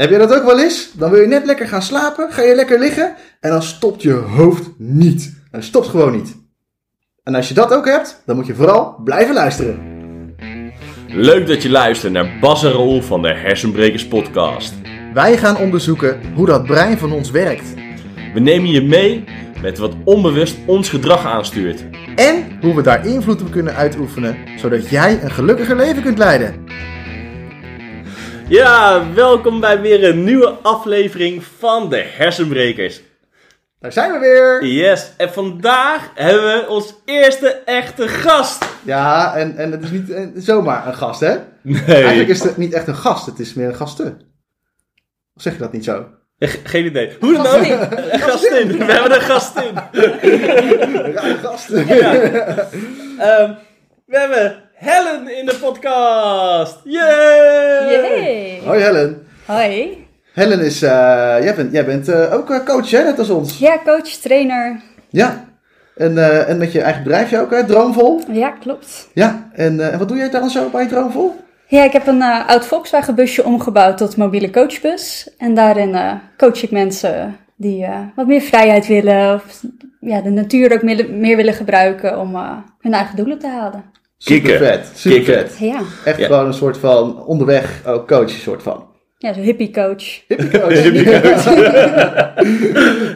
Heb je dat ook wel eens? Dan wil je net lekker gaan slapen, ga je lekker liggen en dan stopt je hoofd niet. Het stopt gewoon niet. En als je dat ook hebt, dan moet je vooral blijven luisteren. Leuk dat je luistert naar Bas en Roel van de Hersenbrekers podcast. Wij gaan onderzoeken hoe dat brein van ons werkt. We nemen je mee met wat onbewust ons gedrag aanstuurt. En hoe we daar invloed op kunnen uitoefenen, zodat jij een gelukkiger leven kunt leiden. Ja, welkom bij weer een nieuwe aflevering van de Hersenbrekers. Daar zijn we weer! Yes, en vandaag hebben we ons eerste echte gast. Ja, en, en het is niet eh, zomaar een gast, hè? Nee, Eigenlijk is het niet echt een gast, het is meer een gasten. Of zeg je dat niet zo? Ge- geen idee. Hoe dan ook? Een gastin. We hebben een gastin. Rare gast. Ehm, we hebben Helen in de podcast. Yay! Yay! Hoi Helen. Hoi. Helen is, eh, jij bent, jij bent eh, ook eh, coach, hè? Net als ons. Ja, coach, trainer. Ja. En, eh, en met je eigen bedrijfje ook, hè? Droomvol. Ja, klopt. Ja. En, eh, en wat doe jij dan zo bij Droomvol? Ja, ik heb een eh, oud Volkswagen busje omgebouwd tot mobiele coachbus. En daarin eh, coach ik mensen die eh, wat meer vrijheid willen. Of ja, de natuur ook meer, meer willen gebruiken om eh, hun eigen doelen te halen. Kikken. Super vet. Super vet. Ja, Echt Ja. gewoon een soort van onderweg ook coach, soort van. ja zo'n hippie coach. Hippie coach.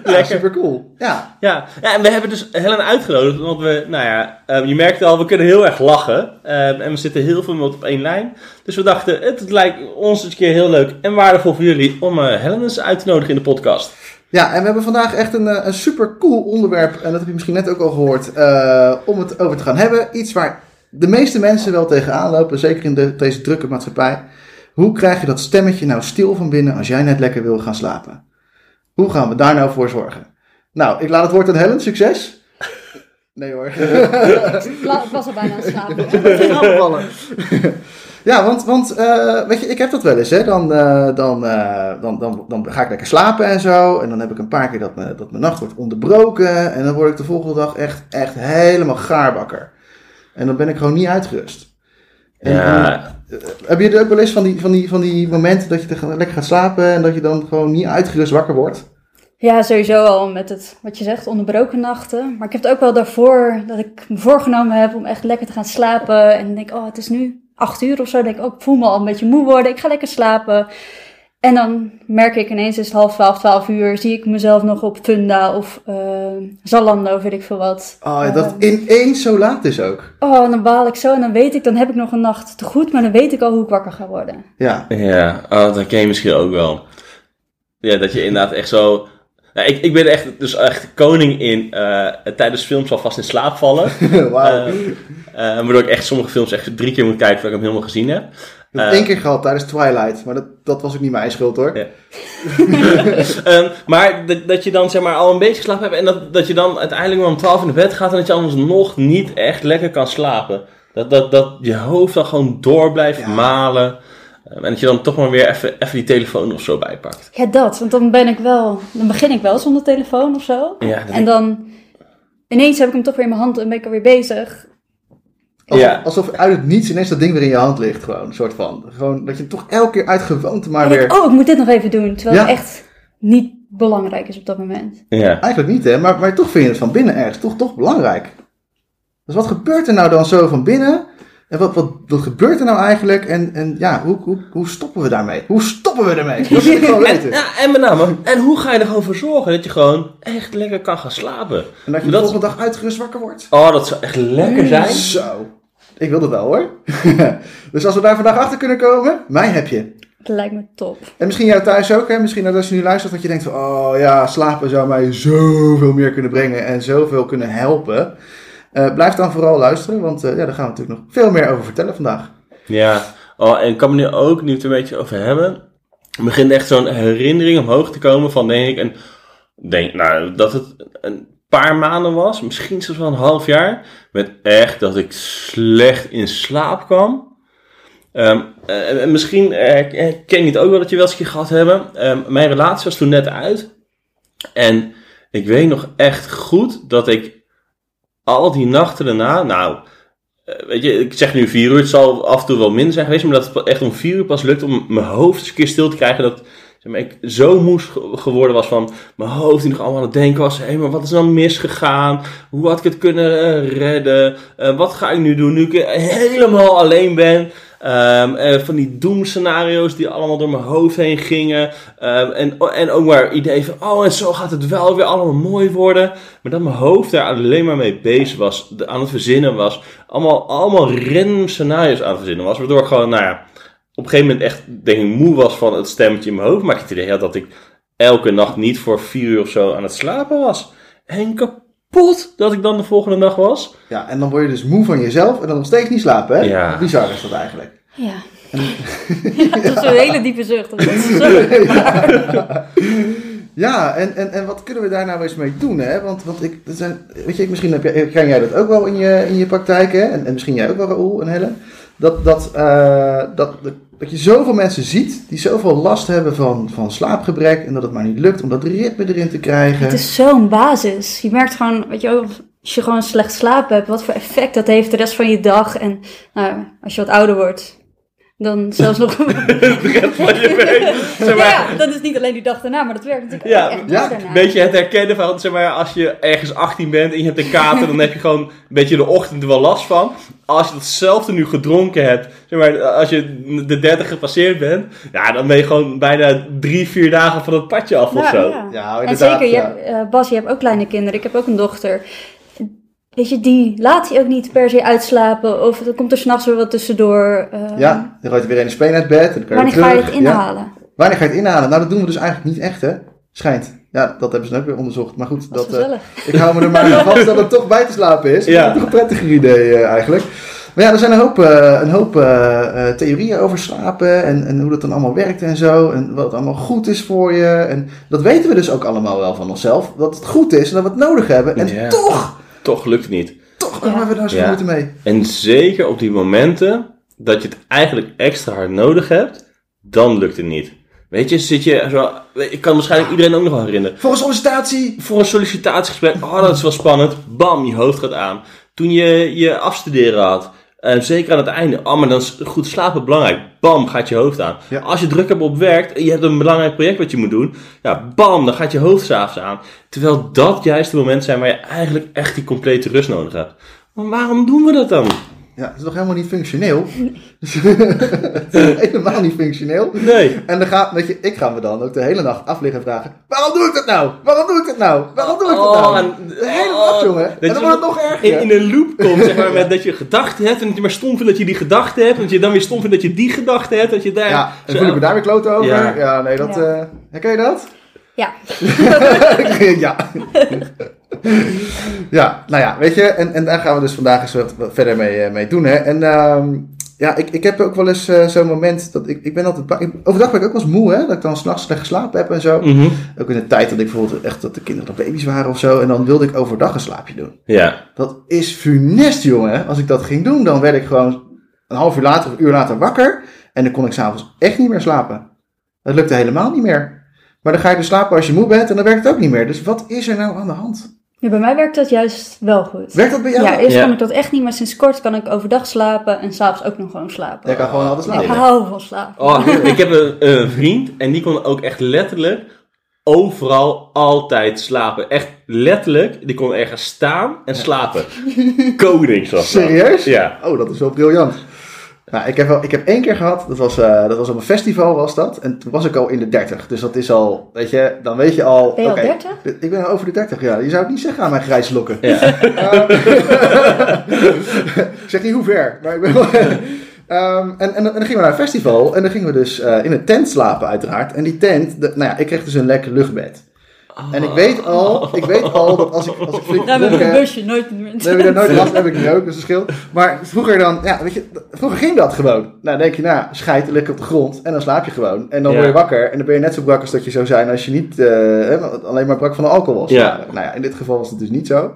ja, super cool. Ja. Ja, ja, en we hebben dus Helen uitgenodigd, want we, nou ja, eh, je merkt al, we kunnen heel erg lachen. eh, en we zitten heel veel met op één lijn. Dus we dachten, het, het lijkt ons eens een keer heel leuk en waardevol voor jullie om eh, Helen eens uit te nodigen in de podcast. Ja, en we hebben vandaag echt een, eh, een super cool onderwerp, en dat heb je misschien net ook al gehoord, eh, om het over te gaan hebben. Iets waar de meeste mensen wel tegenaan lopen, zeker in de, deze drukke maatschappij. Hoe krijg je dat stemmetje nou stil van binnen als jij net lekker wil gaan slapen? Hoe gaan we daar nou voor zorgen? Nou, ik laat het woord aan Helen, succes. Nee hoor. Ik was al bijna aan het slapen. Ja, want, want eh, weet je, ik heb dat wel eens. Hè? Dan, eh, dan, eh, dan, dan, dan ga ik lekker slapen en zo. En dan heb ik een paar keer dat, me, dat mijn nacht wordt onderbroken. En dan word ik de volgende dag echt, echt helemaal gaarbakker. En dan ben ik gewoon niet uitgerust. En, Ja. en, eh, heb je er ook wel eens van die, van, die, van die momenten dat je te- lekker gaat slapen en dat je dan gewoon niet uitgerust wakker wordt? Ja, sowieso al met het, wat je zegt, onderbroken nachten. Maar ik heb het ook wel daarvoor, dat ik me voorgenomen heb om echt lekker te gaan slapen. En dan denk ik, oh, het is nu acht uur of zo. Dan denk ik, oh, ik voel me al een beetje moe worden. Ik ga lekker slapen. En dan merk ik ineens, is het half twaalf, twaalf uur, zie ik mezelf nog op Funda of eh, Zalando, weet ik veel wat. Oh, ja, dat Eh, ineens zo laat is ook. Oh, en dan baal ik zo en dan weet ik, dan heb ik nog een nacht te goed, maar dan weet ik al hoe ik wakker ga worden. Ja, Ja, oh, dat ken je misschien ook wel. Ja, dat je inderdaad echt zo... Nou, ik, ik ben echt, dus echt koning in eh, tijdens films alvast in slaap vallen. wauw. Eh, eh, waardoor ik echt sommige films echt drie keer moet kijken voordat ik hem helemaal gezien heb. Ik heb eh, het één keer gehad tijdens Twilight, maar dat, dat was ook niet mijn schuld hoor. Ja. Ehm, maar dat, dat je dan zeg maar al een beetje geslapen hebt en dat, dat je dan uiteindelijk maar om 12 in de bed gaat en dat je anders nog niet echt lekker kan slapen. Dat, dat, dat je hoofd dan gewoon door blijft Ja. malen. Ehm, en dat je dan toch maar weer even, even die telefoon of zo bijpakt. Ja, dat, want dan ben ik wel, dan begin ik wel zonder telefoon of zo. Ja, En dan ineens heb ik hem toch weer in mijn hand en ben ik alweer bezig. Alsof, Ja. alsof uit het niets ineens dat ding weer in je hand ligt, gewoon, een soort van. Gewoon dat je toch elke keer uit gewoonte maar weer... oh, ik moet dit nog even doen. Terwijl Ja. het echt niet belangrijk is op dat moment. ja. Eigenlijk niet hè, maar, maar toch vind je het van binnen ergens toch, toch belangrijk. Dus wat gebeurt er nou dan zo van binnen? En wat, wat, wat gebeurt er nou eigenlijk? En, en ja, hoe, hoe, hoe stoppen we daarmee? Hoe stoppen we ermee? Dat wil ik gewoon En, weten. ja, en met name, en hoe ga je er gewoon voor zorgen dat je gewoon echt lekker kan gaan slapen? En dat je de volgende dag uitgerust wakker wordt. Oh, dat zou echt lekker zijn. Zo. Ik wil dat wel hoor. dus als we daar vandaag achter kunnen komen, mij heb je. Dat lijkt me top. En misschien jou thuis ook, hè? Misschien dat als je nu luistert, dat je denkt van, oh ja, slapen zou mij zoveel meer kunnen brengen en zoveel kunnen helpen. Eh, blijf dan vooral luisteren, want eh, ja, daar gaan we natuurlijk nog veel meer over vertellen vandaag. Ja, oh, en ik kan me nu ook nu het een beetje over hebben. Er begint echt zo'n herinnering omhoog te komen van, denk ik, en denk, nou, dat het een paar maanden was, misschien zelfs wel een half jaar, met echt dat ik slecht in slaap kwam. Ehm, eh, en misschien ken je het ook wel dat je wel eens een gehad hebben. Ehm, mijn relatie was toen net uit. En ik weet nog echt goed dat ik al die nachten daarna, nou, eh, weet je, ik zeg nu vier uur, het zal af en toe wel minder zijn geweest, maar dat het echt om vier uur pas lukt om mijn hoofd eens een keer stil te krijgen. Dat zeg maar, ik zo moe ge- geworden was van mijn hoofd die nog allemaal aan het denken was. Hé, maar wat is dan misgegaan? Hoe had ik het kunnen eh, redden? Eh, wat ga ik nu doen nu ik helemaal alleen ben? Ehm, eh, van die doemscenario's die allemaal door mijn hoofd heen gingen. Ehm, en, en ook maar idee van, oh en zo gaat het wel weer allemaal mooi worden. Maar dat mijn hoofd daar alleen maar mee bezig was, aan het verzinnen was. Allemaal, allemaal random scenario's aan het verzinnen was. Waardoor ik gewoon, nou ja, op een gegeven moment echt denk ik moe was van het stemmetje in mijn hoofd. Maar ik het idee had dat ik elke nacht niet voor vier uur of zo aan het slapen was. En kapot dat ik dan de volgende dag was. Ja, en dan word je dus moe van jezelf en dan nog steeds niet slapen, hè? Ja. Bizar is dat eigenlijk? Ja. ja, dat is een hele diepe zucht. Dat is zo. Ja, en, en, en wat kunnen we daar nou eens mee doen, hè? Want, want ik, dat zijn, weet je, misschien heb jij, ken jij dat ook wel in je, in je praktijk, hè? En, en misschien jij ook wel, Raoul en Helle. Dat, dat, eh, dat, dat, dat je zoveel mensen ziet die zoveel last hebben van, van slaapgebrek en dat het maar niet lukt om dat ritme erin te krijgen. Het is zo'n basis. Je merkt gewoon, weet je, als je gewoon slecht slapen hebt, wat voor effect dat heeft de rest van je dag. En nou, als je wat ouder wordt, dan zelfs nog. De rest van je week. Zeg maar, ja, dat is niet alleen die dag daarna, maar dat werkt natuurlijk Ja, ook echt ja, daarna. Een beetje het herkennen van, zeg maar, als je ergens 18 bent en je hebt een kater, dan heb je gewoon een beetje de ochtend er wel last van. Als je datzelfde nu gedronken hebt, zeg maar, als je de 30 gepasseerd bent, ja, dan ben je gewoon bijna drie, vier dagen van het padje af of Ja, zo. ja. Ja, En zeker, je hebt, eh, Bas, je hebt ook kleine kinderen. Ik heb ook een dochter. Weet je, die laat hij ook niet per se uitslapen. Of er komt er s'nachts weer wat tussendoor. eh, ja, dan gooit je weer in de speen uit bed. En dan kan Wanneer ga je het Ja. inhalen? Wanneer ga je het inhalen? Nou, dat doen we dus eigenlijk niet echt, hè? Schijnt. Ja, dat hebben ze ook weer onderzocht. Maar goed, Dat eh, ik hou me er maar aan vast dat het toch bij te slapen is. Ja. Dat is toch een prettiger idee eh, eigenlijk. Maar ja, er zijn een hoop, eh, een hoop theorieën over slapen en, en hoe dat dan allemaal werkt en zo. En wat allemaal goed is voor je. En dat weten we dus ook allemaal wel van onszelf. Dat het goed is en dat we het nodig hebben. En Ja. toch, Toch lukt het niet. toch hebben we daar zo Ja. moeite mee. En zeker op die momenten dat je het eigenlijk extra hard nodig hebt, dan lukt het niet. Weet je, zit je zo, ik kan waarschijnlijk iedereen ook nog wel herinneren. Voor een sollicitatie. Voor een sollicitatiegesprek, oh dat is wel spannend, bam, je hoofd gaat aan. Toen je je afstuderen had, en zeker aan het einde, oh maar dan is goed slapen belangrijk, bam, gaat je hoofd aan. Ja. Als je druk hebt op werk en je hebt een belangrijk project wat je moet doen, ja, bam, dan gaat je hoofd s'avonds aan. Terwijl dat juist de momenten zijn waar je eigenlijk echt die complete rust nodig hebt. Maar waarom doen we dat dan? Ja, het is nog helemaal niet functioneel. is helemaal niet functioneel. Nee. En dan ga, weet je, ik ga me dan ook de hele nacht afliggen en vragen: waarom doe ik dat nou? Waarom doe ik dat nou? Waarom doe ik dat nou? Oh, en- de hele oh, nacht, jongen. dat En dan wordt het nog erger. In, in een loop komt, zeg maar, met dat je gedachten hebt en dat je maar stom vindt dat je die gedachten hebt. En dat je dan weer stom vindt dat je die gedachten hebt. Dat je daar... ja, en voel ik me daar weer kloten over. Ja, Ja. nee, dat. Ja. eh herken je dat? Ja, ja. Ja, nou ja, weet je, en, en daar gaan we dus vandaag eens wat, wat verder mee, eh, mee doen. Hè. En ehm, ja, ik, ik heb ook wel eens eh, zo'n moment dat ik, ik ben altijd bang. Overdag ben ik ook wel eens moe, hè, dat ik dan s'nachts slecht geslapen heb en zo. Mhm. Ook in de tijd dat ik bijvoorbeeld echt dat de kinderen nog baby's waren of zo. En dan wilde ik overdag een slaapje doen. Ja. Dat is funest, jongen. Als ik dat ging doen, dan werd ik gewoon een half uur later of een uur later wakker. En dan kon ik s'avonds echt niet meer slapen. Dat lukte helemaal niet meer. Maar dan ga je dus slapen als je moe bent en dan werkt het ook niet meer. Dus wat is er nou aan de hand? Ja, bij mij werkt dat juist wel goed. Werkt dat bij jou? Ja, eerst Ja. kan ik dat echt niet, maar sinds kort kan ik overdag slapen en s'avonds ook nog gewoon slapen. Jij kan gewoon altijd ik slapen. hou van slapen. Oh, ik heb een, een vriend en die kon ook echt letterlijk overal altijd slapen. Echt letterlijk, die kon ergens staan en slapen. Koning. Serieus? Ja. Oh, dat is wel briljant. Nou, ik heb, wel, ik heb één keer gehad, dat was, eh, dat was op een festival was dat. En toen was ik al in de 30. Dus dat is al, weet je, dan weet je al... Ben je al oké, 30? Ik ben al over de 30, ja. Je zou het niet zeggen aan mijn grijze lokken. Ja. ik zeg niet hoe ver, maar ik ben wel... Ehm, en, en, dan- en dan gingen we naar een festival en dan gingen we dus eh, in een tent slapen uiteraard. En die tent, de- nou ja, ik kreeg dus een lekker luchtbed. En ik weet al, ik weet al dat als ik, als ik flink Nou, met dronken een heb- busje, nooit meer. Dan heb je dat nooit last, heb ik nu ook, dat scheelt. Maar vroeger dan, ja, weet je, vroeger ging dat gewoon. Nou, dan denk je, nou, scheid lekker op de grond en dan slaap je gewoon. En dan Ja. word je wakker en dan ben je net zo brak als dat je zou zijn als je niet eh, alleen maar brak van de alcohol was. Ja. Nou ja, in dit geval was het dus niet zo.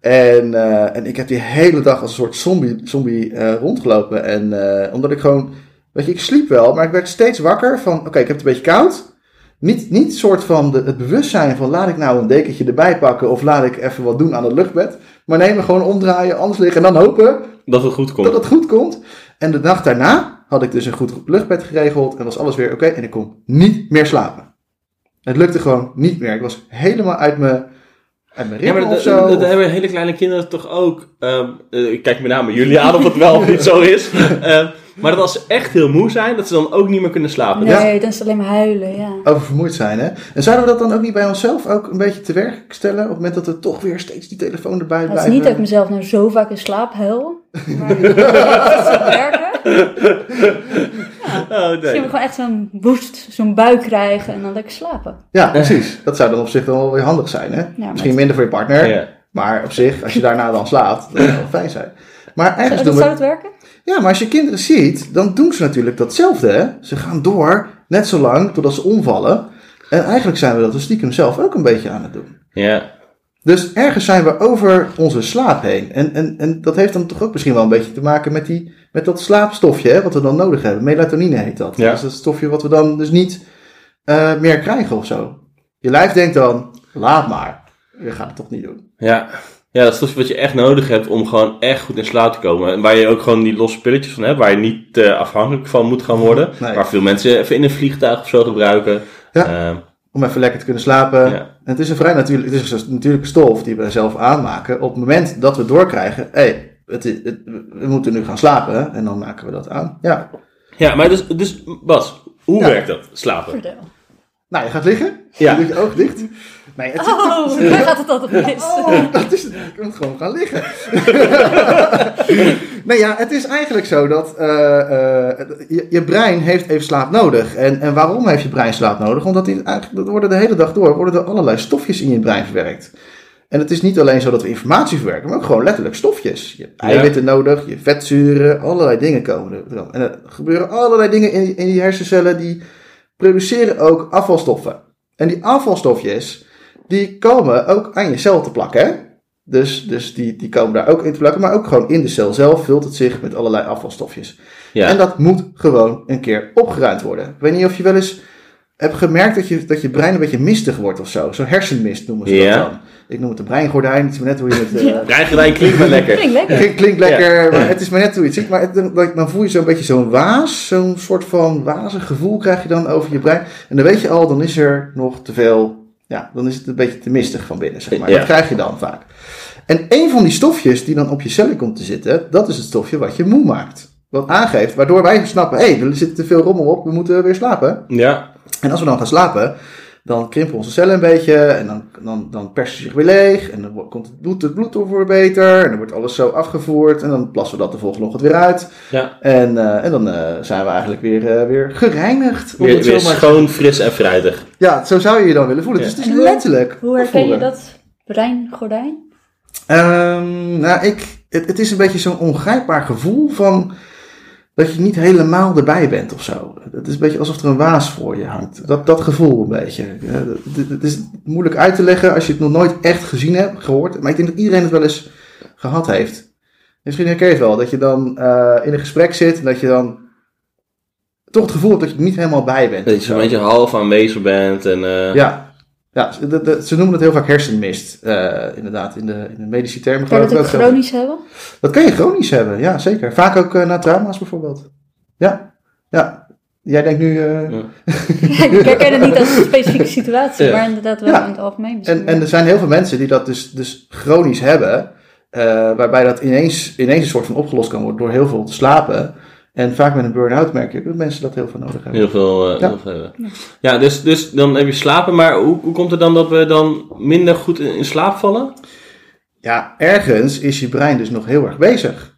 En, eh, en ik heb die hele dag als een soort zombie, zombie eh, rondgelopen. En eh, omdat ik gewoon, weet je, ik sliep wel, maar ik werd steeds wakker van, oké, ik heb het een beetje koud. Niet, niet soort van de, het bewustzijn van laat ik nou een dekentje erbij pakken of laat ik even wat doen aan het luchtbed. Maar nee, me gewoon omdraaien, anders liggen en dan hopen Dat het goed komt. dat het goed komt. En de dag daarna had ik dus een goed luchtbed geregeld en was alles weer oké. en ik kon niet meer slapen. Het lukte gewoon niet meer. Ik was helemaal uit mijn, uit mijn Ja, ritme maar of dat, zo. dat hebben hele kleine kinderen toch ook. Ehm, eh, ik kijk met name jullie aan of het wel of niet zo is. Ehm, maar dat als ze echt heel moe zijn, dat ze dan ook niet meer kunnen slapen. Nee, dan is het alleen maar huilen, ja. Oververmoeid zijn, hè? En zouden we dat dan ook niet bij onszelf ook een beetje te werk stellen? Op het moment dat we toch weer steeds die telefoon erbij Het is blijven? niet dat ik mezelf nou zo vaak in slaap huil. Maar werken. Oh, Misschien we gewoon echt zo'n boost, zo'n buik krijgen en dan lekker slapen. Ja, precies. Dat zou dan op zich dan wel weer handig zijn, hè? Misschien minder voor je partner, Ja. maar op zich, als je daarna dan slaapt, dat zou wel fijn zijn. Maar doen zou we... het werken? Ja, maar als je kinderen ziet, dan doen ze natuurlijk datzelfde, hè? Ze gaan door, net zo lang, totdat ze omvallen. En eigenlijk zijn we dat dus stiekem zelf ook een beetje aan het doen. Ja. Dus ergens zijn we over onze slaap heen. En, en, en dat heeft dan toch ook misschien wel een beetje te maken met, die, met dat slaapstofje, hè, wat we dan nodig hebben. Melatonine heet dat. Ja. Dat is dat stofje wat we dan dus niet eh, meer krijgen of zo. Je lijf denkt dan, laat maar. Je gaat het toch niet doen. Ja. Ja, dat is toch wat je echt nodig hebt om gewoon echt goed in slaap te komen. En waar je ook gewoon die losse pilletjes van hebt, waar je niet eh, afhankelijk van moet gaan worden. Nee. Waar veel mensen even in een vliegtuig of zo gebruiken. Ja. Ehm, Om even lekker te kunnen slapen. Ja. En het is een vrij natuurlijk, het is een natuurlijke stof die we zelf aanmaken. Op het moment dat we doorkrijgen, hé, hey, het, is- het- we moeten nu gaan slapen. En dan maken we dat aan. Ja. ja, maar dus, dus Bas, hoe Ja. werkt dat, slapen? Nou, je gaat liggen. Ja. Je doet je oog dicht. Nee, het, Oh, daar gaat het altijd mis. Oh, dat is kunt gewoon gaan liggen. nee, ja, het is eigenlijk zo dat eh, eh, je, je brein heeft even slaap nodig. En, en waarom heeft je brein slaap nodig? Omdat die, eigenlijk, worden de hele dag door worden er allerlei stofjes in je brein verwerkt. En het is niet alleen zo dat we informatie verwerken, maar ook gewoon letterlijk stofjes. Je hebt eiwitten nodig, je vetzuren, allerlei dingen komen er. En er gebeuren allerlei dingen in, in die hersencellen die produceren ook afvalstoffen. En die afvalstofjes, die komen ook aan je cel te plakken. Hè? Dus, dus die, die komen daar ook in te plakken, maar ook gewoon in de cel zelf vult het zich met allerlei afvalstofjes. Ja. En dat moet gewoon een keer opgeruimd worden. Ik weet niet of je wel eens hebt gemerkt dat je, dat je brein een beetje mistig wordt of zo. Zo'n hersenmist noemen ze Ja. dat dan. Ik noem het een breingordijn, het is maar net hoe je het... eh, Ja. Breingordijn klinkt wel lekker. Klinkt lekker. Klinkt, klinkt lekker, maar het is maar net hoe je het ziet. Maar het, dan voel je zo'n beetje zo'n waas, zo'n soort van wazig gevoel krijg je dan over je brein. En dan weet je al, dan is er nog te veel, ja, dan is het een beetje te mistig van binnen, zeg maar. Ja. Dat krijg je dan vaak. En een van die stofjes die dan op je cellen komt te zitten, dat is het stofje wat je moe maakt. Wat aangeeft, waardoor wij snappen, hé, hey, er zit te veel rommel op, we moeten weer slapen. Ja. En als we dan gaan slapen, dan krimpen onze cellen een beetje en dan, dan, dan persen ze zich weer leeg. En dan komt het bloed, het bloed weer beter en dan wordt alles zo afgevoerd en dan plassen we dat de volgende ochtend weer uit. Ja. En, eh, en dan eh, zijn we eigenlijk weer, eh, weer gereinigd. Weer, weer maar- schoon, fris en fruitig. Ja, zo zou je je dan willen voelen. Ja. Dus het is letterlijk. Hoe herken je dat breingordijn? Ehm, nou, ik, het, het is een beetje zo'n ongrijpbaar gevoel van dat je niet helemaal erbij bent of zo. Het is een beetje alsof er een waas voor je hangt. Dat, dat gevoel een beetje. Het is moeilijk uit te leggen als je het nog nooit echt gezien hebt, gehoord. Maar ik denk dat iedereen het wel eens gehad heeft. Misschien herken je het wel, dat je dan eh, in een gesprek zit en dat je dan toch het gevoel hebt dat je er niet helemaal bij bent. Dat je zo. een beetje half aanwezig bent. En, eh, Ja, ja ze- de- de- ze noemen het heel vaak hersenmist. eh, inderdaad, in de, in de medische termen. Kan je dat ook chronisch hebben? Dat kan je chronisch hebben, ja zeker. Vaak ook eh, na trauma's bijvoorbeeld. Ja, ja. Jij denkt nu... eh, Ja. ik herken het niet als een specifieke situatie, Ja. maar inderdaad wel Ja. in het algemeen en, en er zijn heel veel mensen die dat dus, dus chronisch hebben. eh, waarbij dat ineens, ineens een soort van opgelost kan worden door heel veel te slapen. En vaak met een burn-out merk je ook dat mensen dat heel veel nodig hebben. Heel veel, eh, Ja. heel veel hebben. Ja, dus, dus dan heb je slapen. Maar hoe, hoe komt het dan dat we dan minder goed in, in slaap vallen? Ja, ergens is je brein dus nog heel erg bezig.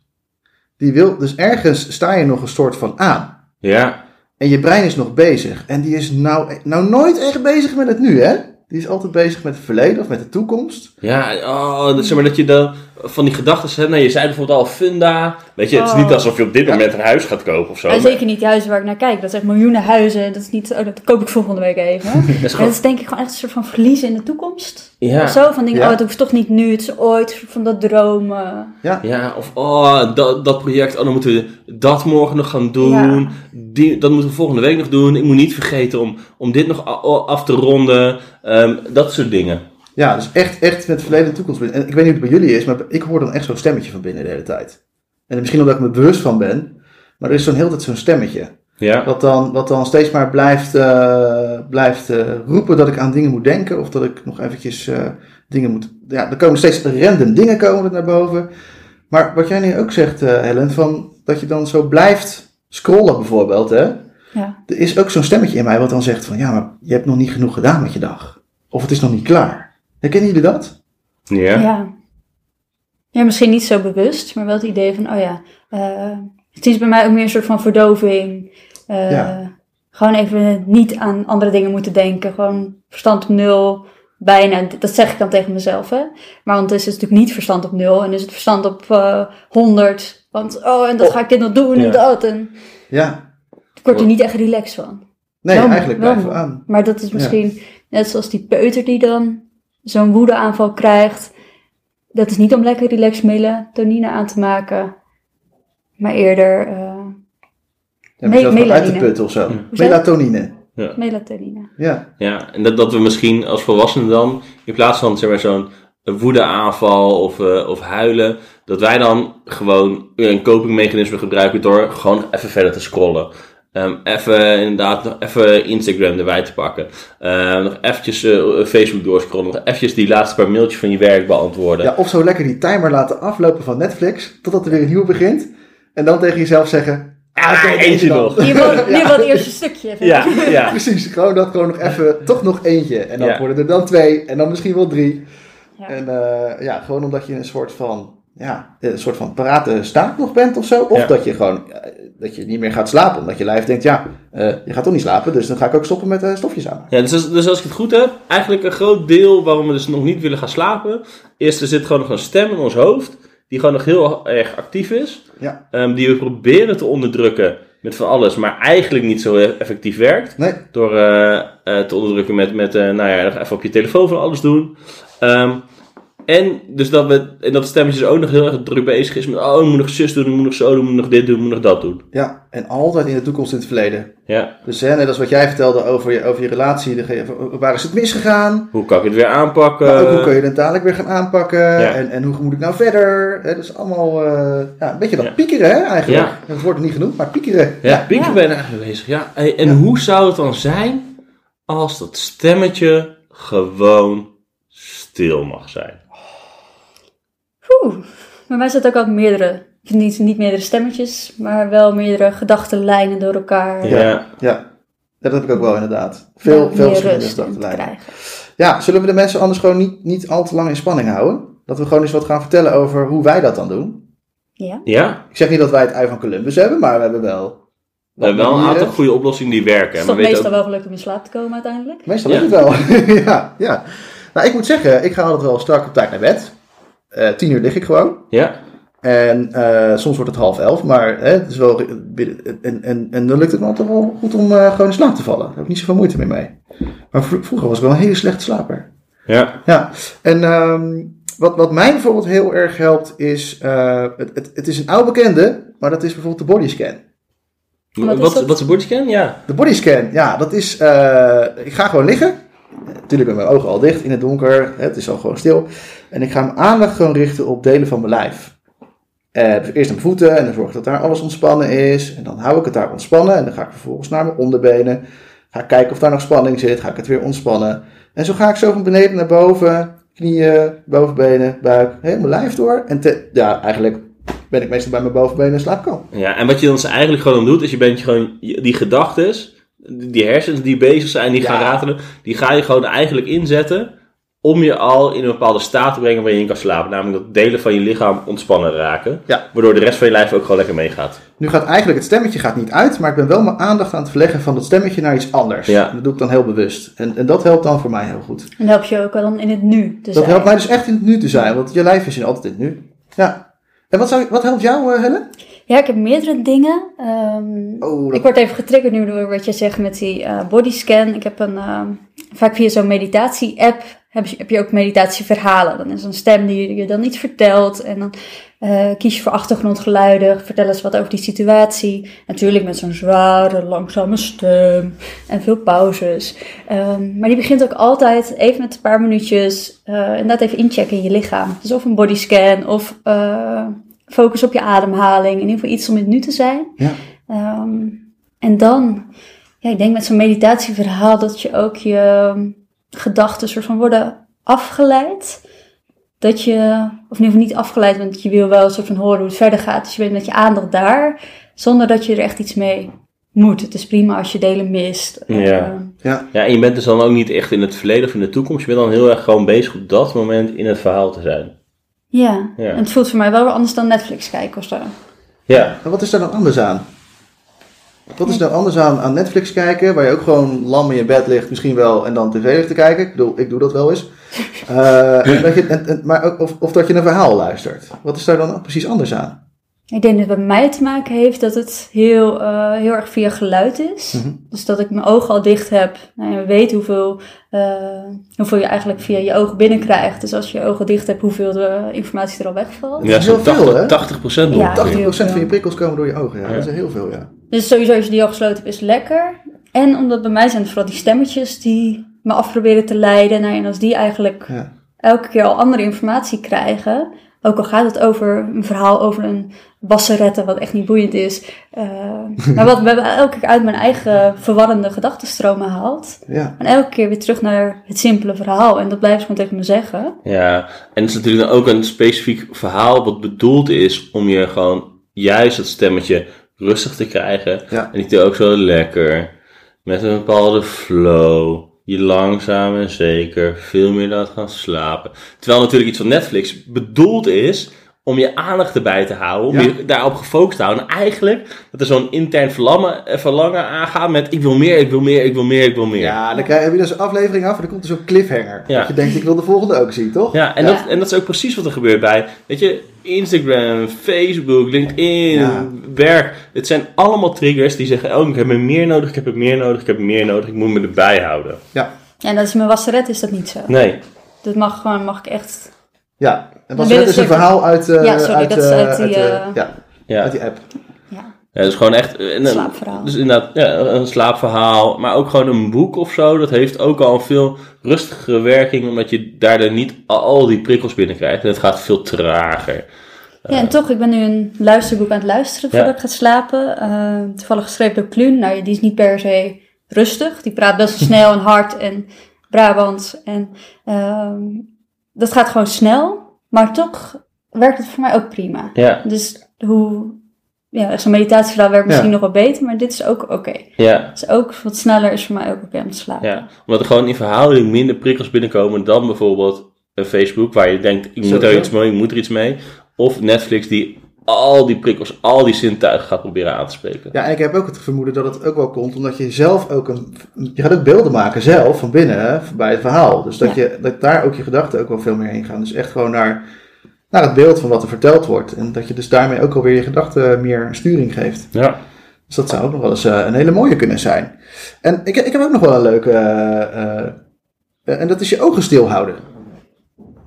Die wil, dus ergens sta je nog een soort van aan. Ja. En je brein is nog bezig. En die is nou, nou nooit echt bezig met het nu, hè? Die is altijd bezig met het verleden of met de toekomst. Ja, oh, zeg maar dat je dan van die gedachten hebt. Nee, je zei bijvoorbeeld al funda. Weet je, het is Oh. niet alsof je op dit moment een huis gaat kopen of zo. En zeker niet die huizen waar ik naar kijk. Dat zijn miljoenen huizen. Dat is niet, oh, dat koop ik volgende week even. Dat is En gewoon- dat is denk ik gewoon echt een soort van verliezen in de toekomst. ja. Of zo, van dingen, Ja. oh het hoeft toch niet nu, het is ooit, van dat dromen. Ja, of oh, dat, dat project, oh, dan moeten we dat morgen nog gaan doen. Ja. Die, dat moeten we volgende week nog doen. Ik moet niet vergeten om, om dit nog af te ronden. Ehm, dat soort dingen. Ja, dus echt, echt met verleden en toekomst. En ik weet niet hoe het bij jullie is, maar ik hoor dan echt zo'n stemmetje van binnen de hele tijd. En misschien omdat ik me bewust van ben. Maar er is zo'n heel tijd zo'n stemmetje. Ja. Wat dan, wat dan steeds maar blijft, eh, blijft eh, roepen dat ik aan dingen moet denken. Of dat ik nog eventjes eh, dingen moet... Ja, er komen steeds random dingen komen er naar boven. Maar wat jij nu ook zegt, eh, Helen, van dat je dan zo blijft scrollen bijvoorbeeld. Hè? Ja. Er is ook zo'n stemmetje in mij wat dan zegt van... Ja, maar je hebt nog niet genoeg gedaan met je dag. Of het is nog niet klaar. Herkennen jullie dat? Ja. Ja. ja. misschien niet zo bewust, maar wel het idee van, oh ja, eh, het is bij mij ook meer een soort van verdoving. Eh, Ja. Gewoon even niet aan andere dingen moeten denken. Gewoon verstand op nul, bijna. Dat zeg ik dan tegen mezelf, hè. Maar ondertussen is het natuurlijk niet verstand op nul en is het verstand op eh 100. Want, oh, en dat Oh. ga ik dit nog doen en dat. En Ja. ik word er niet echt relaxed van. Nee, Wel- eigenlijk wel blijven we aan. Maar dat is misschien net zoals die peuter die dan zo'n woedeaanval krijgt. Dat is niet om lekker relaxed melatonine aan te maken. Maar eerder eh, Ja, Me- mezelf uit te putten of zo. Ja. Je? Melatonine. melatonine. Ja. Ja, en dat, dat we misschien als volwassenen dan, in plaats van zeg maar, zo'n woedeaanval of, eh, of huilen, dat wij dan gewoon een copingmechanisme gebruiken door gewoon even verder te scrollen. Ehm, even inderdaad nog even Instagram erbij te pakken. Ehm, nog eventjes eh, Facebook doorscrollen. Nog eventjes die laatste paar mailtjes van je werk beantwoorden. ja, of zo lekker die timer laten aflopen van Netflix, totdat er weer een nieuwe begint. En dan tegen jezelf zeggen... Ah, oké, eentje deze dan. nog. Je wil, je wil het eerste stukje. even. Ja, ja. Precies, gewoon dat gewoon nog even, toch nog eentje. En dan Ja. worden er dan twee, en dan misschien wel drie. Ja. En eh, ja, gewoon omdat je een soort van, ja, een soort van parate staat nog bent of zo. Of Ja. dat je gewoon, eh, dat je niet meer gaat slapen. Omdat je lijf denkt, ja, eh, je gaat toch niet slapen, dus dan ga ik ook stoppen met eh, stofjes aan. Ja, dus, als- dus als ik het goed heb, eigenlijk een groot deel waarom we dus nog niet willen gaan slapen, is er zit gewoon nog een stem in ons hoofd, die gewoon nog heel erg actief is, Ja, ehm, die we proberen te onderdrukken met van alles, maar eigenlijk niet zo effectief werkt. nee, Door eh, eh, te onderdrukken met, met eh, nou ja, even op je telefoon van alles doen. Ehm, en dus dat, we, en dat stemmetje dus ook nog heel erg druk bezig is met, oh, ik moet nog zus doen, ik moet nog zo doen, ik moet nog dit doen, ik moet nog dat doen. ja. En altijd in de toekomst in het verleden. Ja, Dus hè, net als wat jij vertelde over je, over je relatie, waar is het misgegaan? hoe kan ik het weer aanpakken? Maar ook hoe kun je het dadelijk weer gaan aanpakken? Ja. En, en hoe moet ik nou verder? Hè, dat is allemaal eh, ja, een beetje dat Ja. piekeren hè, eigenlijk. Ja. Het wordt niet genoemd, maar piekeren. Ja, Pieken Ja. ben je eigenlijk bezig. Ja. En Ja. hoe zou het dan zijn als dat stemmetje gewoon stil mag zijn? Oeh. Bij mij zitten ook al meerdere, niet, niet meerdere stemmetjes, maar wel meerdere gedachtenlijnen door elkaar. Ja. Ja. Ja, dat heb ik ook wel inderdaad. Veel, Daar veel verschillende gedachtenlijnen. Ja, zullen we de mensen anders gewoon niet, niet al te lang in spanning houden? Dat we gewoon eens wat gaan vertellen over hoe wij dat dan doen. Ja. Ja, Ik zeg niet dat wij het ei van Columbus hebben, maar we hebben wel... we hebben wel een aantal goede oplossingen die werken. Is Maar toch we weten meestal ook, wel gelukt om in slaap te komen uiteindelijk? Meestal Ja. lukt het wel. ja, ja. Nou, ik moet zeggen, ik ga altijd wel strak op tijd naar bed. Eh tien uur lig ik gewoon. ja, En eh, soms wordt het half elf, maar hè, het is wel en, en, en dan lukt het me altijd wel goed om eh, gewoon in slaap te vallen. Daar heb ik niet zoveel moeite meer mee. Maar vro- vroeger was ik wel een hele slechte slaper. ja, Ja, en ehm, wat, wat mij bijvoorbeeld heel erg helpt is, eh, het, het, het is een oude bekende, maar dat is bijvoorbeeld de bodyscan. Wat is Wat, dat? wat is een bodyscan? Ja. De bodyscan, ja, dat is, eh, ik ga gewoon liggen. Natuurlijk met mijn ogen al dicht in het donker, het is al gewoon stil. En ik ga mijn aandacht gewoon richten op delen van mijn lijf. Eh, eerst mijn voeten en dan zorg ik dat daar alles ontspannen is. En dan hou ik het daar ontspannen en dan ga ik vervolgens naar mijn onderbenen. Ga ik kijken of daar nog spanning zit, ga ik het weer ontspannen. En zo ga ik zo van beneden naar boven, knieën, bovenbenen, buik, helemaal lijf door. En ja, eigenlijk ben ik meestal bij mijn bovenbenen en slaap kalm. ja. En wat je dan dus eigenlijk gewoon doet, is je bent gewoon die gedachtes, die hersens die bezig zijn, die gaan ratelen, die ga je gewoon eigenlijk inzetten om je al in een bepaalde staat te brengen waar je in kan slapen. Namelijk dat delen van je lichaam ontspannen raken. Ja. Waardoor de rest van je lijf ook gewoon lekker meegaat. Nu gaat eigenlijk het stemmetje gaat niet uit, maar ik ben wel mijn aandacht aan het verleggen van dat stemmetje naar iets anders. Ja. Dat doe ik dan heel bewust. En, en dat helpt dan voor mij heel goed. En help je ook wel dan in het nu te Dat zijn. helpt mij dus echt in het nu te zijn, want je lijf is in altijd in het nu. Ja. En wat, zou, wat helpt jou, eh, Helen? Ja, ik heb meerdere dingen. Ehm, Oh, dat- Ik word even getriggerd nu door wat je zegt met die eh, bodyscan. Ik heb een, ehm, vaak via zo'n meditatie-app heb je, heb je ook meditatieverhalen. Dan is er een stem die je dan iets vertelt. En dan eh, kies je voor achtergrondgeluiden. Vertel eens wat over die situatie. Natuurlijk met zo'n zware, langzame stem. En veel pauzes. Ehm, maar die begint ook altijd even met een paar minuutjes. eh inderdaad even inchecken in je lichaam. Dus of een bodyscan of... focus op je ademhaling. In ieder geval iets om in het nu te zijn. Ja. Ehm, en dan, ja, ik denk met zo'n meditatieverhaal dat je ook je gedachten soort van worden afgeleid. Dat je, of in ieder geval niet afgeleid, want je wil wel een soort van horen hoe het verder gaat. Dus je bent met je aandacht daar, zonder dat je er echt iets mee moet. Het is prima als je delen mist. Ja. Ehm, Ja, Ja, en je bent dus dan ook niet echt in het verleden of in de toekomst. Je bent dan heel erg gewoon bezig op dat moment in het verhaal te zijn. Ja. Ja. en het voelt voor mij wel weer anders dan Netflix kijken of zo. Ja, maar wat is daar dan anders aan? Wat is nou anders aan, aan Netflix kijken, waar je ook gewoon lam in je bed ligt, misschien wel, en dan tv ligt te kijken? Ik bedoel, ik doe dat wel eens. Eh, en dat je, en, en- maar ook, of, of dat je een verhaal luistert. Wat is daar dan precies anders aan? Ik denk dat het bij mij te maken heeft dat het heel, eh, heel erg via geluid is. Mhm. Dus dat ik mijn ogen al dicht heb. Nou, je weet hoeveel, eh, hoeveel je eigenlijk via je ogen binnenkrijgt. Dus als je je ogen dicht hebt, hoeveel de informatie er al wegvalt. Ja heel veel, 80, hè? 80 procent Ja, ongeveer. 80% van je prikkels komen door je ogen. Ja, Ja. dat is heel veel, ja. Dus sowieso als je die al gesloten hebt, is lekker. En omdat bij mij zijn het vooral die stemmetjes die me af proberen te leiden. Nou, en als die eigenlijk ja. elke keer al andere informatie krijgen. Ook al gaat het over een verhaal over een wasserette, wat echt niet boeiend is. eh, maar wat me elke keer uit mijn eigen verwarrende gedachtenstromen haalt. ja. En elke keer weer terug naar het simpele verhaal. En dat blijf ik gewoon tegen me zeggen. Ja, en het is natuurlijk dan ook een specifiek verhaal wat bedoeld is om je gewoon juist dat stemmetje rustig te krijgen. Ja. En niet ook zo lekker, met een bepaalde flow, je langzaam en zeker veel meer laat gaan slapen. Terwijl natuurlijk iets van Netflix bedoeld is om je aandacht erbij te houden, om Ja. je daarop gefocust te houden. En eigenlijk dat er zo'n intern verlangen, eh, verlangen aangaat met ik wil meer, ik wil meer, ik wil meer, ik wil meer. Ja, dan krijg, heb je dus een aflevering af en dan komt er zo'n cliffhanger. Ja. Dat je denkt, ik wil de volgende ook zien, toch? Ja, en, Ja. Dat, en dat is ook precies wat er gebeurt bij, weet je, Instagram, Facebook, LinkedIn, Ja. werk. Het zijn allemaal triggers die zeggen, oh, ik heb er meer nodig, ik heb er meer nodig, ik heb er meer nodig, ik moet me erbij houden. Ja. En dat is mijn wasseret is dat niet zo. Nee, Dat mag gewoon, mag ik echt... Ja. En was het is ze een verhaal uit, eh, Ja, sorry, uit, dat is eh, uit die, eh, eh, ja, ja. uit die app. Ja, Ja, dat is gewoon echt en, een- slaapverhaal. Dus inderdaad, ja, een slaapverhaal, maar ook gewoon een boek of zo. Dat heeft ook al een veel rustigere werking, omdat je daardoor niet al die prikkels binnenkrijgt. En het gaat veel trager. Ja, en toch, ik ben nu een luisterboek aan het luisteren voordat Ja. ik ga slapen. Eh, toevallig geschreven door Kluun. Nou, die is niet per se rustig. Die praat best snel en hard en Brabants. En ehm, dat gaat gewoon snel. Maar toch werkt het voor mij ook prima. Ja, Dus hoe... Ja, zo'n meditatieverhaal werkt misschien Ja. nog wel beter, maar dit is ook oké. ja. Dus ook wat sneller is voor mij ook oké om te slapen. Ja, omdat er gewoon in verhouding minder prikkels binnenkomen dan bijvoorbeeld een Facebook, waar je denkt, ik moet er iets mee, ik moet er iets mee. Of Netflix, die al die prikkels, al die zintuigen gaat proberen aan te spreken. Ja, en ik heb ook het vermoeden dat het ook wel komt omdat je zelf ook een... Je gaat ook beelden maken zelf van binnen bij het verhaal. Dus dat, Ja. je, dat daar ook je gedachten ook wel veel meer heen gaan. Dus echt gewoon naar, naar het beeld van wat er verteld wordt. En dat je dus daarmee ook alweer je gedachten meer sturing geeft. Ja, Dus dat zou ook nog wel eens eh, een hele mooie kunnen zijn. En ik, ik heb ook nog wel een leuke... eh, eh, en dat is je ogen stilhouden.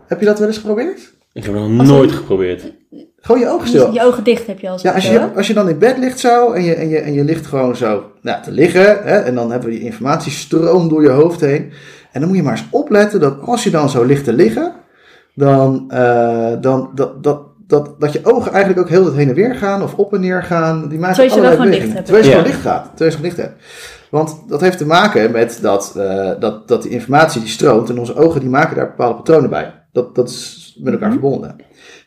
Heb je dat wel eens geprobeerd? ik heb het nog nooit geprobeerd. Gewoon je ogen stil. je ogen dicht heb je al Ja, als je, als je dan in bed ligt zo en je, en je, en je ligt gewoon zo nou, te liggen, hè, en dan hebben we die informatiestroom door je hoofd heen. En dan moet je maar eens opletten dat als je dan zo ligt te liggen, dan, eh, dan dat, dat, dat, dat je ogen eigenlijk ook heel het heen en weer gaan of op en neer gaan. Die maken Terwijl je wel allerlei gewoon dicht hebt. Terwijl je Ja. gewoon dicht gaat. Terwijl je ze gewoon dicht hebt. Want dat heeft te maken met dat, eh, dat, dat die informatie die stroomt en onze ogen die maken daar bepaalde patronen bij. Dat, dat is met elkaar Mhm. verbonden.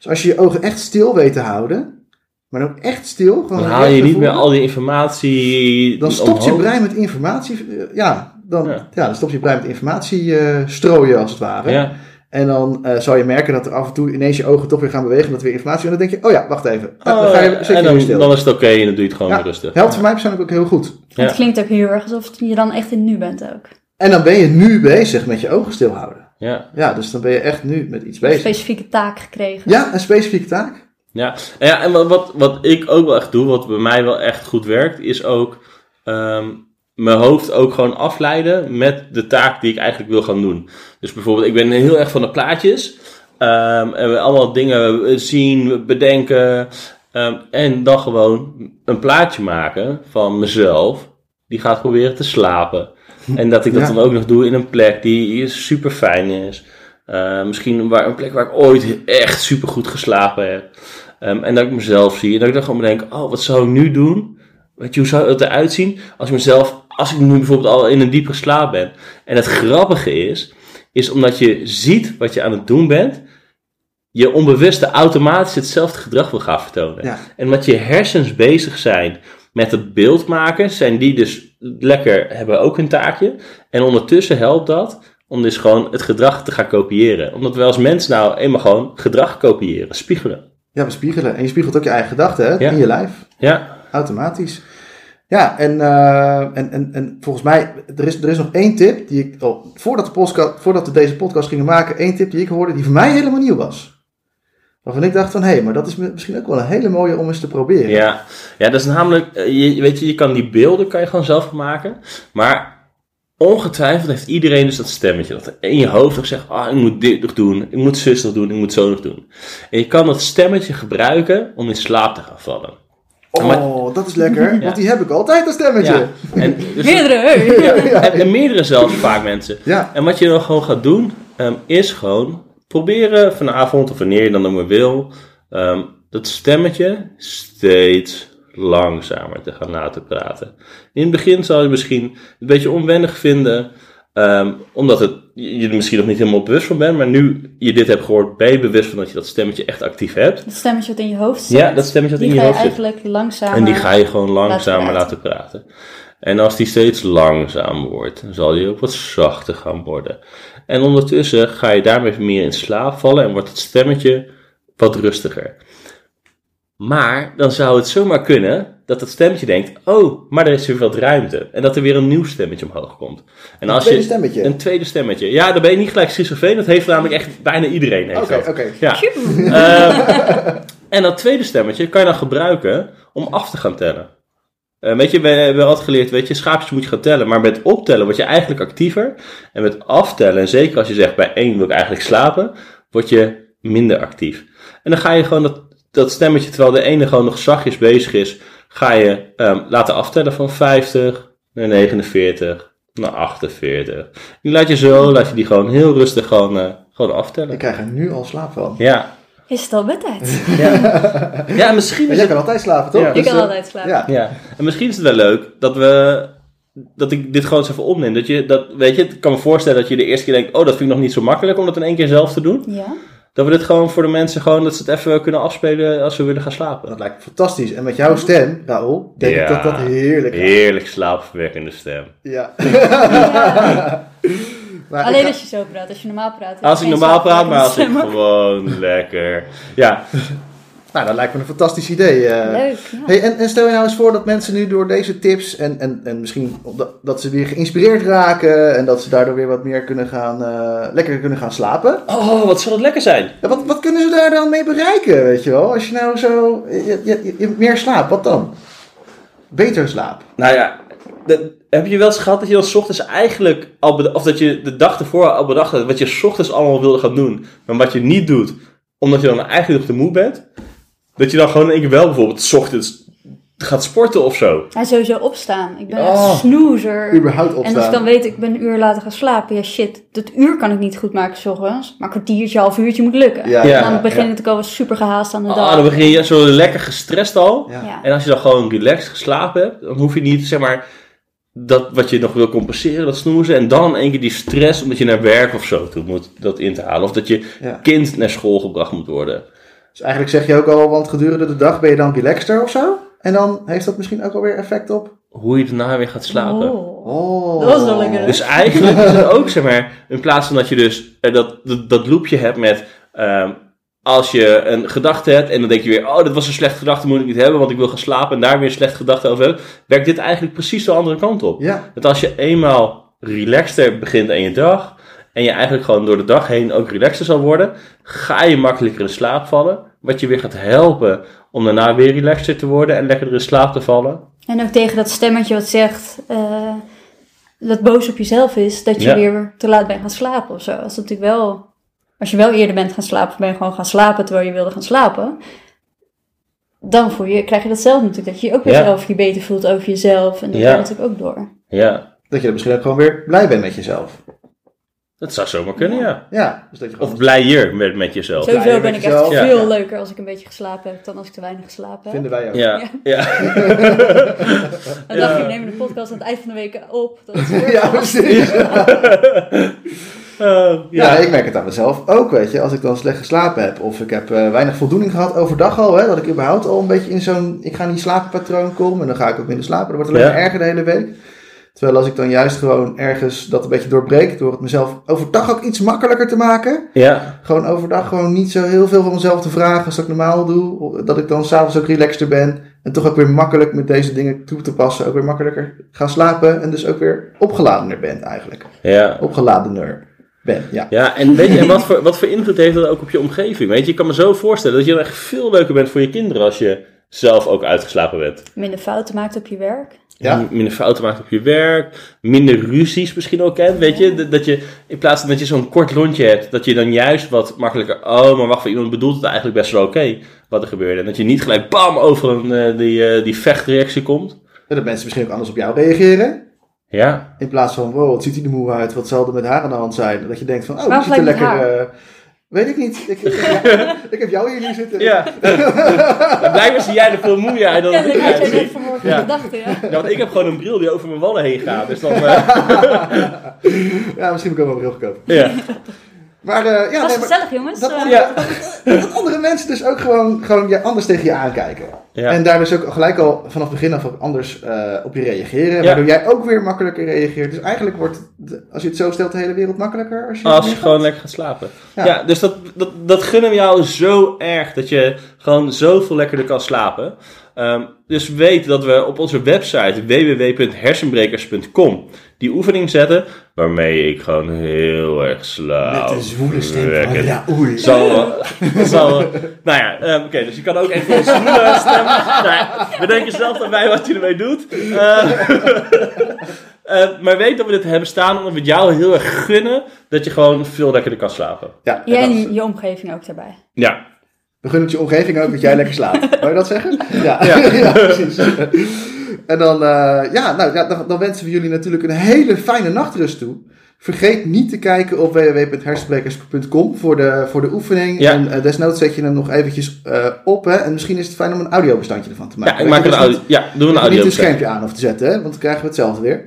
Dus als je je ogen echt stil weet te houden, maar ook echt stil, gewoon Dan haal je niet meer al die informatie dan stopt je brein met informatie, eh, ja, dan, ja. Ja. dan stopt je brein met informatie eh, strooien als het ware. Ja, En dan eh, zal je merken dat er af en toe ineens je ogen toch weer gaan bewegen, dat er weer informatie, en dan denk je, oh ja, wacht even, dan ga je, Oh, zet je en dan, stil. dan is het oké en dan doe je het gewoon Ja. weer rustig. Helpt voor mij persoonlijk ook heel goed. Ja. Het klinkt ook heel erg alsof je dan echt in het nu bent ook. En dan ben je nu bezig met je ogen stilhouden. Ja. Ja, dus dan ben je echt nu met iets Een bezig. specifieke taak gekregen. Ja, een specifieke taak. Ja, en, ja, en wat, wat, wat ik ook wel echt doe, wat bij mij wel echt goed werkt, is ook ehm, mijn hoofd ook gewoon afleiden met de taak die ik eigenlijk wil gaan doen. Dus bijvoorbeeld, ik ben heel erg van de plaatjes. ehm, en we allemaal dingen zien, bedenken. ehm, en dan gewoon een plaatje maken van mezelf, die gaat proberen te slapen. En dat ik dat Ja. dan ook nog doe in een plek die super fijn is. Eh, misschien waar, een plek waar ik ooit echt super goed geslapen heb. Ehm, en dat ik mezelf zie. En dat ik dan gewoon denk, oh, wat zou ik nu doen? Weet je, hoe zou het eruit zien als ik mezelf, als ik nu bijvoorbeeld al in een diepe slaap ben. En het grappige is, is omdat je ziet wat je aan het doen bent, je onbewuste automatisch hetzelfde gedrag wil gaan vertonen. Ja. En wat je hersens bezig zijn met het beeld maken, zijn die dus lekker, hebben ook een taakje. En ondertussen helpt dat om dus gewoon het gedrag te gaan kopiëren. Omdat we als mensen nou eenmaal gewoon gedrag kopiëren, spiegelen. Ja, we spiegelen. En je spiegelt ook je eigen gedachten hè? Ja. in je lijf. Ja, Automatisch. Ja, en, eh, en, en, en volgens mij, er is, er is nog één tip die ik, oh, voordat, de podcast, voordat we deze podcast gingen maken, één tip die ik hoorde die voor mij helemaal nieuw was. Waarvan ik dacht van, hé, hey, maar dat is misschien ook wel een hele mooie om eens te proberen. ja. ja dat is namelijk, eh, je, weet je, je kan die beelden kan je gewoon zelf maken. Maar ongetwijfeld heeft iedereen dus dat stemmetje. Dat in je hoofd nog zegt, ah, ik moet dit nog doen, ik moet zus nog doen, ik moet zo nog doen. En je kan dat stemmetje gebruiken om in slaap te gaan vallen. Oh, dat is lekker, Ja. want die heb ik altijd, dat stemmetje. Ja, en, dus- Meerdere, hey. en, en meerdere zelfs vaak mensen. Ja. En wat je dan gewoon gaat doen, ehm, is gewoon proberen vanavond of wanneer je dan ook maar wil, ehm, dat stemmetje steeds langzamer te gaan laten praten. In het begin zal je misschien een beetje onwennig vinden, ehm, omdat het, je je er misschien nog niet helemaal bewust van bent, maar nu je dit hebt gehoord, ben je bewust van dat je dat stemmetje echt actief hebt. Dat stemmetje wat in je hoofd zit. Ja, dat stemmetje wat die in je ga hoofd zit. eigenlijk langzamer... En die ga je gewoon langzamer praten. laten praten. En als die steeds langzamer wordt, dan zal die ook wat zachter gaan worden. En ondertussen ga je daarmee meer in slaap vallen en wordt het stemmetje wat rustiger. Maar dan zou het zomaar kunnen dat het stemmetje denkt: Oh, maar er is weer wat ruimte. En dat er weer een nieuw stemmetje omhoog komt. En Een als tweede je, stemmetje. Een tweede stemmetje. Ja, dan ben je niet gelijk schizofreen. Dat heeft namelijk echt bijna iedereen. Oké, oké. Ja. Ehm, en dat tweede stemmetje kan je dan gebruiken om af te gaan tellen. Eh, weet je, we hebben altijd geleerd, weet je, schaapjes moet je gaan tellen. Maar met optellen word je eigenlijk actiever. En met aftellen, en zeker als je zegt bij één wil ik eigenlijk slapen, word je minder actief. En dan ga je gewoon dat, dat stemmetje, terwijl de ene gewoon nog zachtjes bezig is, ga je ehm, laten aftellen van 50 naar 49 naar 48. Die laat je zo, laat je die gewoon heel rustig gewoon, eh, gewoon Ik aftellen. krijg er nu al slaap van. Ja. Is het al bedtijd? Ja, misschien Maar is jij het kan altijd slapen, toch? Ja. Ik Dus, kan eh, altijd slapen. Ja. Ja, en misschien is het wel leuk dat we. Dat ik dit gewoon eens even opneem. Dat je, dat, weet je, ik kan me voorstellen dat je de eerste keer denkt: Oh, dat vind ik nog niet zo makkelijk om dat in één keer zelf te doen. Ja. Dat we dit gewoon voor de mensen gewoon, dat ze het even kunnen afspelen als we willen gaan slapen. Dat lijkt me fantastisch. En met jouw stem, Raoul, denk ik Ja. dat dat heerlijk is. Heerlijk slaapverwekkende stem. Ja. maar Alleen ik als je zo praat. Als je normaal praat. Als je ik normaal praat, maar als ik gewoon lekker. Ja, Nou, dat lijkt me een fantastisch idee. eh. Leuk, ja. Hey, en, en stel je nou eens voor dat mensen nu door deze tips en, en, en misschien dat, dat ze weer geïnspireerd raken en dat ze daardoor weer wat meer kunnen gaan, eh, lekker kunnen gaan slapen. oh, wat zal dat lekker zijn. Ja, wat, wat kunnen ze daar dan mee bereiken, weet je wel? Als je nou zo, je, je, je- je- meer slaapt, wat dan? Beter slaap. Nou ja, dat- heb je wel eens gehad dat je dan 's ochtends eigenlijk al of dat je de dag ervoor al bedacht had wat je 's ochtends allemaal wilde gaan doen, maar wat je niet doet, omdat je dan eigenlijk nog te moe bent, dat je dan gewoon in één keer wel bijvoorbeeld 's ochtends gaat sporten of zo. En sowieso opstaan. Ik ben Oh. echt een snoezer. Überhaupt En als opstaan. ik dan weet, ik ben een uur later gaan slapen. Ja, shit. Dat uur kan ik niet goed maken s ochtends. Maar een kwartiertje, half uurtje moet lukken. Ja, Ja. En dan begin ja. ik al super gehaast aan de dag. Ah, dan begin je zo lekker gestrest al. Ja. Ja. En als je dan gewoon relaxed geslapen hebt, dan hoef je niet, zeg maar, dat wat je nog wil compenseren, dat snoezen. En dan in één keer die stress omdat je naar werk of zo toe moet, dat in te halen. Of dat je Ja. kind naar school gebracht moet worden. Dus eigenlijk zeg je ook al, want gedurende de dag ben je dan relaxter of zo? En dan heeft dat misschien ook alweer effect op? Hoe je daarna weer gaat slapen. Oh. Oh. Dat was wel lekker? Dus eigenlijk is het ook, zeg maar, in plaats van dat je dus eh, dat, dat, dat loopje hebt met, ehm, als je een gedachte hebt en dan denk je weer, oh, dit was een slechte gedachte, moet ik niet hebben, want ik wil gaan slapen en daar weer een slechte gedachte over hebben, werkt dit eigenlijk precies de andere kant op. Ja, Dat als je eenmaal relaxter begint aan je dag, en je eigenlijk gewoon door de dag heen ook relaxter zal worden, ga je makkelijker in slaap vallen, wat je weer gaat helpen om daarna weer relaxter te worden en lekkerder in slaap te vallen. En ook tegen dat stemmetje wat zegt eh, dat boos op jezelf is, dat je Ja. weer te laat bent gaan slapen of zo. Als, dat natuurlijk wel, als je wel eerder bent gaan slapen, of ben je gewoon gaan slapen terwijl je wilde gaan slapen, dan voel je, krijg je dat zelf natuurlijk, dat je je ook weer Ja. zelf je beter voelt over jezelf. En dat Ja. gaat natuurlijk ook door. Ja, dat je dan misschien ook gewoon weer blij bent met jezelf. Dat zou zomaar kunnen, ja. Ja, dus dat je gewoon... Of blijer met, met jezelf. Sowieso ben ik echt veel Ja. leuker als ik een beetje geslapen heb dan als ik te weinig geslapen heb. Vinden wij ook. Ja, ja. Dan dacht Ja. ik, we nemen de podcast aan het eind van de week op. Dat is Ja, precies. Oh, Ja, ja. ik merk het aan mezelf ook, weet je. Als ik dan slecht geslapen heb of ik heb eh, weinig voldoening gehad overdag al, hè, dat ik überhaupt al een beetje in zo'n, ik ga niet slapenpatroon komen en dan ga ik ook minder slapen. Dan wordt het alleen Ja. erger de hele week. Terwijl als ik dan juist gewoon ergens dat een beetje doorbreek, door het mezelf overdag ook iets makkelijker te maken. Ja, Gewoon overdag gewoon niet zo heel veel van mezelf te vragen als dat ik normaal doe. Dat ik dan s'avonds ook relaxter ben. En toch ook weer makkelijk met deze dingen toe te passen. Ook weer makkelijker gaan slapen. En dus ook weer opgeladener bent eigenlijk. ja. Opgeladener ben, ja. Ja, en weet je, en wat voor, wat voor invloed heeft dat ook op je omgeving? Weet je, ik kan me zo voorstellen dat je dan echt veel leuker bent voor je kinderen als je zelf ook uitgeslapen bent. Minder fouten maakt op je werk. Ja. Minder fouten maakt op je werk, minder ruzies misschien ook kent, weet je. Dat- je, in plaats van dat je zo'n kort rondje hebt, dat je dan juist wat makkelijker, oh, maar wacht, voor iemand bedoelt het eigenlijk best wel oké wat er gebeurde. En dat je niet gelijk bam over een, eh, die, eh, die vechtreactie komt. En dat mensen misschien ook anders op jou reageren. Ja, In plaats van, wow, wat ziet hij er moe uit, wat zal er met haar aan de hand zijn? Dat je denkt van, oh, Waarom ziet er lekker... eh, weet ik niet. Ik, ik, heb jou hier nu zitten. ja. Blijkbaar zie jij er veel moeier uit dan Ja, ik dat zie. net vanmorgen Ja. gedacht, ja. Ja, want ik heb gewoon een bril die over mijn wallen heen gaat. Dus dan, eh, Ja, misschien moet ik ook wel een bril kopen. ja. Maar, eh, ja, Dat was nee, maar gezellig, jongens. dat, Eh, Ja. dat andere mensen dus ook gewoon, gewoon ja, anders tegen je aankijken. Ja. En daar dus ook gelijk al vanaf het begin af ook anders eh, op je reageren. Ja. Waardoor jij ook weer makkelijker reageert. Dus eigenlijk wordt, de- als je het zo stelt, de hele wereld makkelijker. Als je, Als je gewoon lekker gaat slapen. Ja, Ja. dus dat, dat, dat gunnen we jou zo erg dat je gewoon zoveel lekkerder kan slapen. Ehm, dus weet dat we op onze website www.hersenbrekers.com die oefening zetten waarmee ik gewoon heel erg slaap. Met een zwoele stem van, ja, oei. Zal, zal, nou ja, ehm, oké, dus je kan ook even een zwoele stem. Nou, bedenk jezelf daarbij wat je ermee doet. Eh, eh, maar weet dat we dit hebben staan omdat we het jou heel erg gunnen dat je gewoon veel lekkerder kan slapen. Ja, Ja, en je omgeving ook daarbij. Ja, We gunnen het je omgeving ook dat jij lekker slaapt. Wou je dat zeggen? Ja, Ja. ja. precies. En dan, eh, ja, nou, ja, dan, dan wensen we jullie natuurlijk een hele fijne nachtrust toe. Vergeet niet te kijken op www.hersenbrekers.com voor de, voor de oefening. Ja. En eh, desnoods zet je hem nog eventjes eh, op. Hè? En misschien is het fijn om een audiobestandje ervan te maken. ja ik maak een audio. Ja, doen we een niet audio. een schermpje aan hoeft te zetten, hè? want dan krijgen we hetzelfde weer.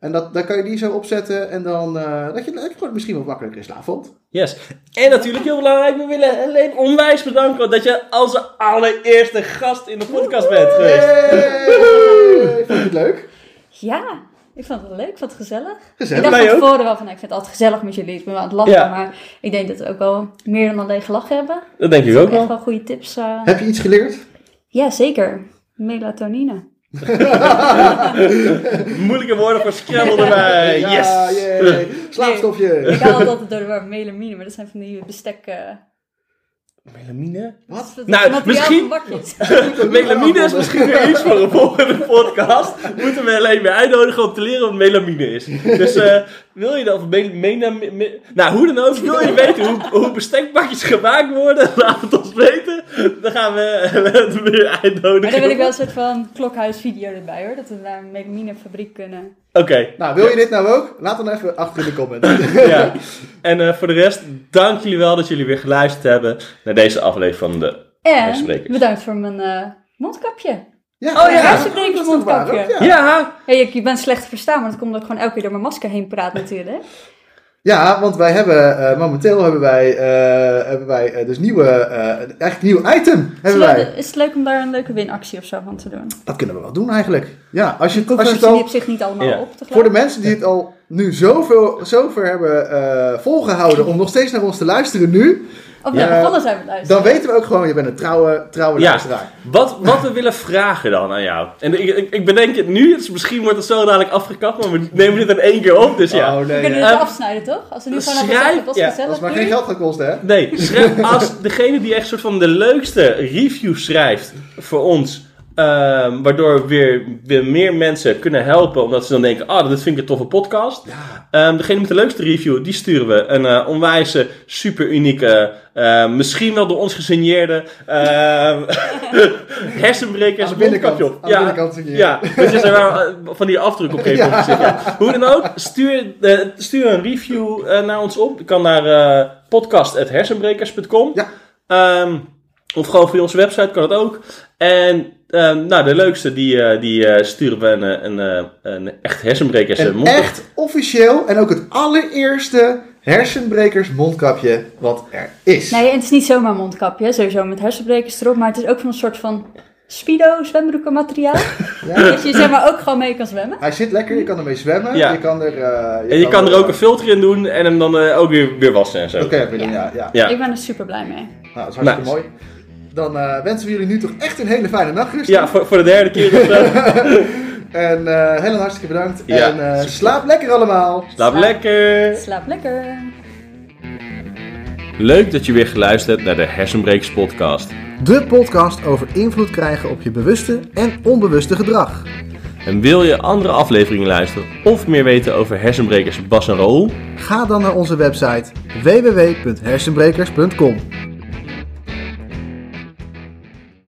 En dat, dan kan je die zo opzetten en dan eh, dat je, gewoon misschien wat makkelijker in slaap valt. Yes. En natuurlijk heel belangrijk, we willen alleen onwijs bedanken dat je onze allereerste gast in de podcast bent geweest. Hey! Vond je het leuk? Ja, ik vond het leuk. Ik vond het gezellig. Gezellig. Ik dacht van ook. tevoren wel van, nou, ik vind het altijd gezellig met jullie. Ik ben wel aan het lachen, Ja. maar ik denk dat we ook wel meer dan alleen gelachen hebben. Dat denk ik ook Echt wel. wel goede tips. eh. Heb je iets geleerd? Ja, zeker. Melatonine. Moeilijke woorden voor Scrabble erbij. Ja, Yes. Slaapstofje. Ik haal het altijd door de melamine, maar dat zijn van die bestek... Melamine? Wat? dat Nou, materiaal misschien-. Melamine is misschien weer iets voor een volgende podcast. Moeten we alleen weer uitnodigen om te leren wat melamine is. Dus eh, wil je dan... Me, mena- me- nou, hoe dan ook. Wil je weten hoe, hoe bestekbakjes gemaakt worden? Laat het ons weten. Dan gaan we het weer uitnodigen. Maar dan wil ik wel een soort van klokhuisvideo erbij hoor. Dat we naar een melaminefabriek kunnen. Oké. Nou, wil je dit nou ook? Laat dan even achter in de comments. ja. En eh, voor de rest, dank jullie wel dat jullie weer geluisterd hebben naar deze aflevering van de En bedankt voor mijn eh, mondkapje. Ja, Oh ja, is ook? Ja. Ja, Hey, ik, je bent slecht te verstaan, maar dat komt omdat ik gewoon elke keer door mijn masker heen praat natuurlijk. Ja, want wij hebben eh, momenteel hebben wij, eh, hebben wij eh, dus nieuwe, eh eigenlijk nieuw item Is hebben het, wij. leuk, is het leuk om daar een leuke winactie of zo van te doen? Dat kunnen we wel doen eigenlijk. Ja, als je, als je het al, op zich niet allemaal Ja. op te voor de mensen die het al nu zoveel, zover hebben eh, volgehouden om nog steeds naar ons te luisteren nu, Of Ja. ja, begonnen zijn we luisteren. dan weten we ook gewoon, je bent een trouwe, trouwe Ja. luisteraar. Wat, wat we willen vragen dan aan jou. En ik, ik, ik bedenk het nu, dus misschien wordt het zo dadelijk afgekapt, maar we nemen dit in één keer op, dus ja. Oh We kunnen het Eh, afsnijden toch? Als we nu gewoon schrijf- was ja, gezellig. Dat is maar geen geld gaan kosten, hè? Nee, schrijf, als degene die echt soort van de leukste review schrijft voor ons Ehm, waardoor weer, weer meer mensen kunnen helpen. Omdat ze dan denken, ah, dit vind ik een toffe podcast. Ehm, degene met de leukste review, die sturen we een eh onwijze, super unieke, eh, misschien wel door ons gesigneerde ehm hersenbrekers Aan de binnenkant, op. aan de binnenkant signeren. Ja, dus eh, van die afdruk op gegeven moment. Ja. Ja. Hoe dan ook, stuur, stuur een review naar ons op. Je kan naar podcast.hersenbrekers.com. Ja. Ehm, of gewoon via onze website kan het ook. En ehm, nou, de leukste, die, eh, die eh, sturen we een, eh, een, een echt hersenbrekers Een mondkapje. echt officieel en ook het allereerste hersenbrekers mondkapje wat er is. Nee, en het is niet zomaar mondkapje, sowieso met hersenbrekers erop, maar het is ook van een soort van speedo zwembroeken materiaal. Ja. dat je zeg maar ook gewoon mee kan zwemmen. Hij zit lekker, je kan ermee zwemmen. Ja. Je kan er, eh, En je kan er ook een filter in doen en hem dan eh, ook weer, weer wassen en zo. Oké, okay, ja. Ja. ja, ja. Ja. Ik ben er super blij mee. Nou, dat is hartstikke Nice. mooi. Dan eh, wensen we jullie nu toch echt een hele fijne nachtrust. Ja, voor, voor de derde keer of zo. En eh Helen, hartstikke bedankt. Ja, en eh, slaap lekker allemaal. Slaap lekker! Slaap lekker. Leuk dat je weer geluisterd hebt naar de Hersenbrekers podcast. De podcast over invloed krijgen op je bewuste en onbewuste gedrag. En wil je andere afleveringen luisteren of meer weten over hersenbrekers Bas en Raoul? Ga dan naar onze website www.hersenbrekers.com.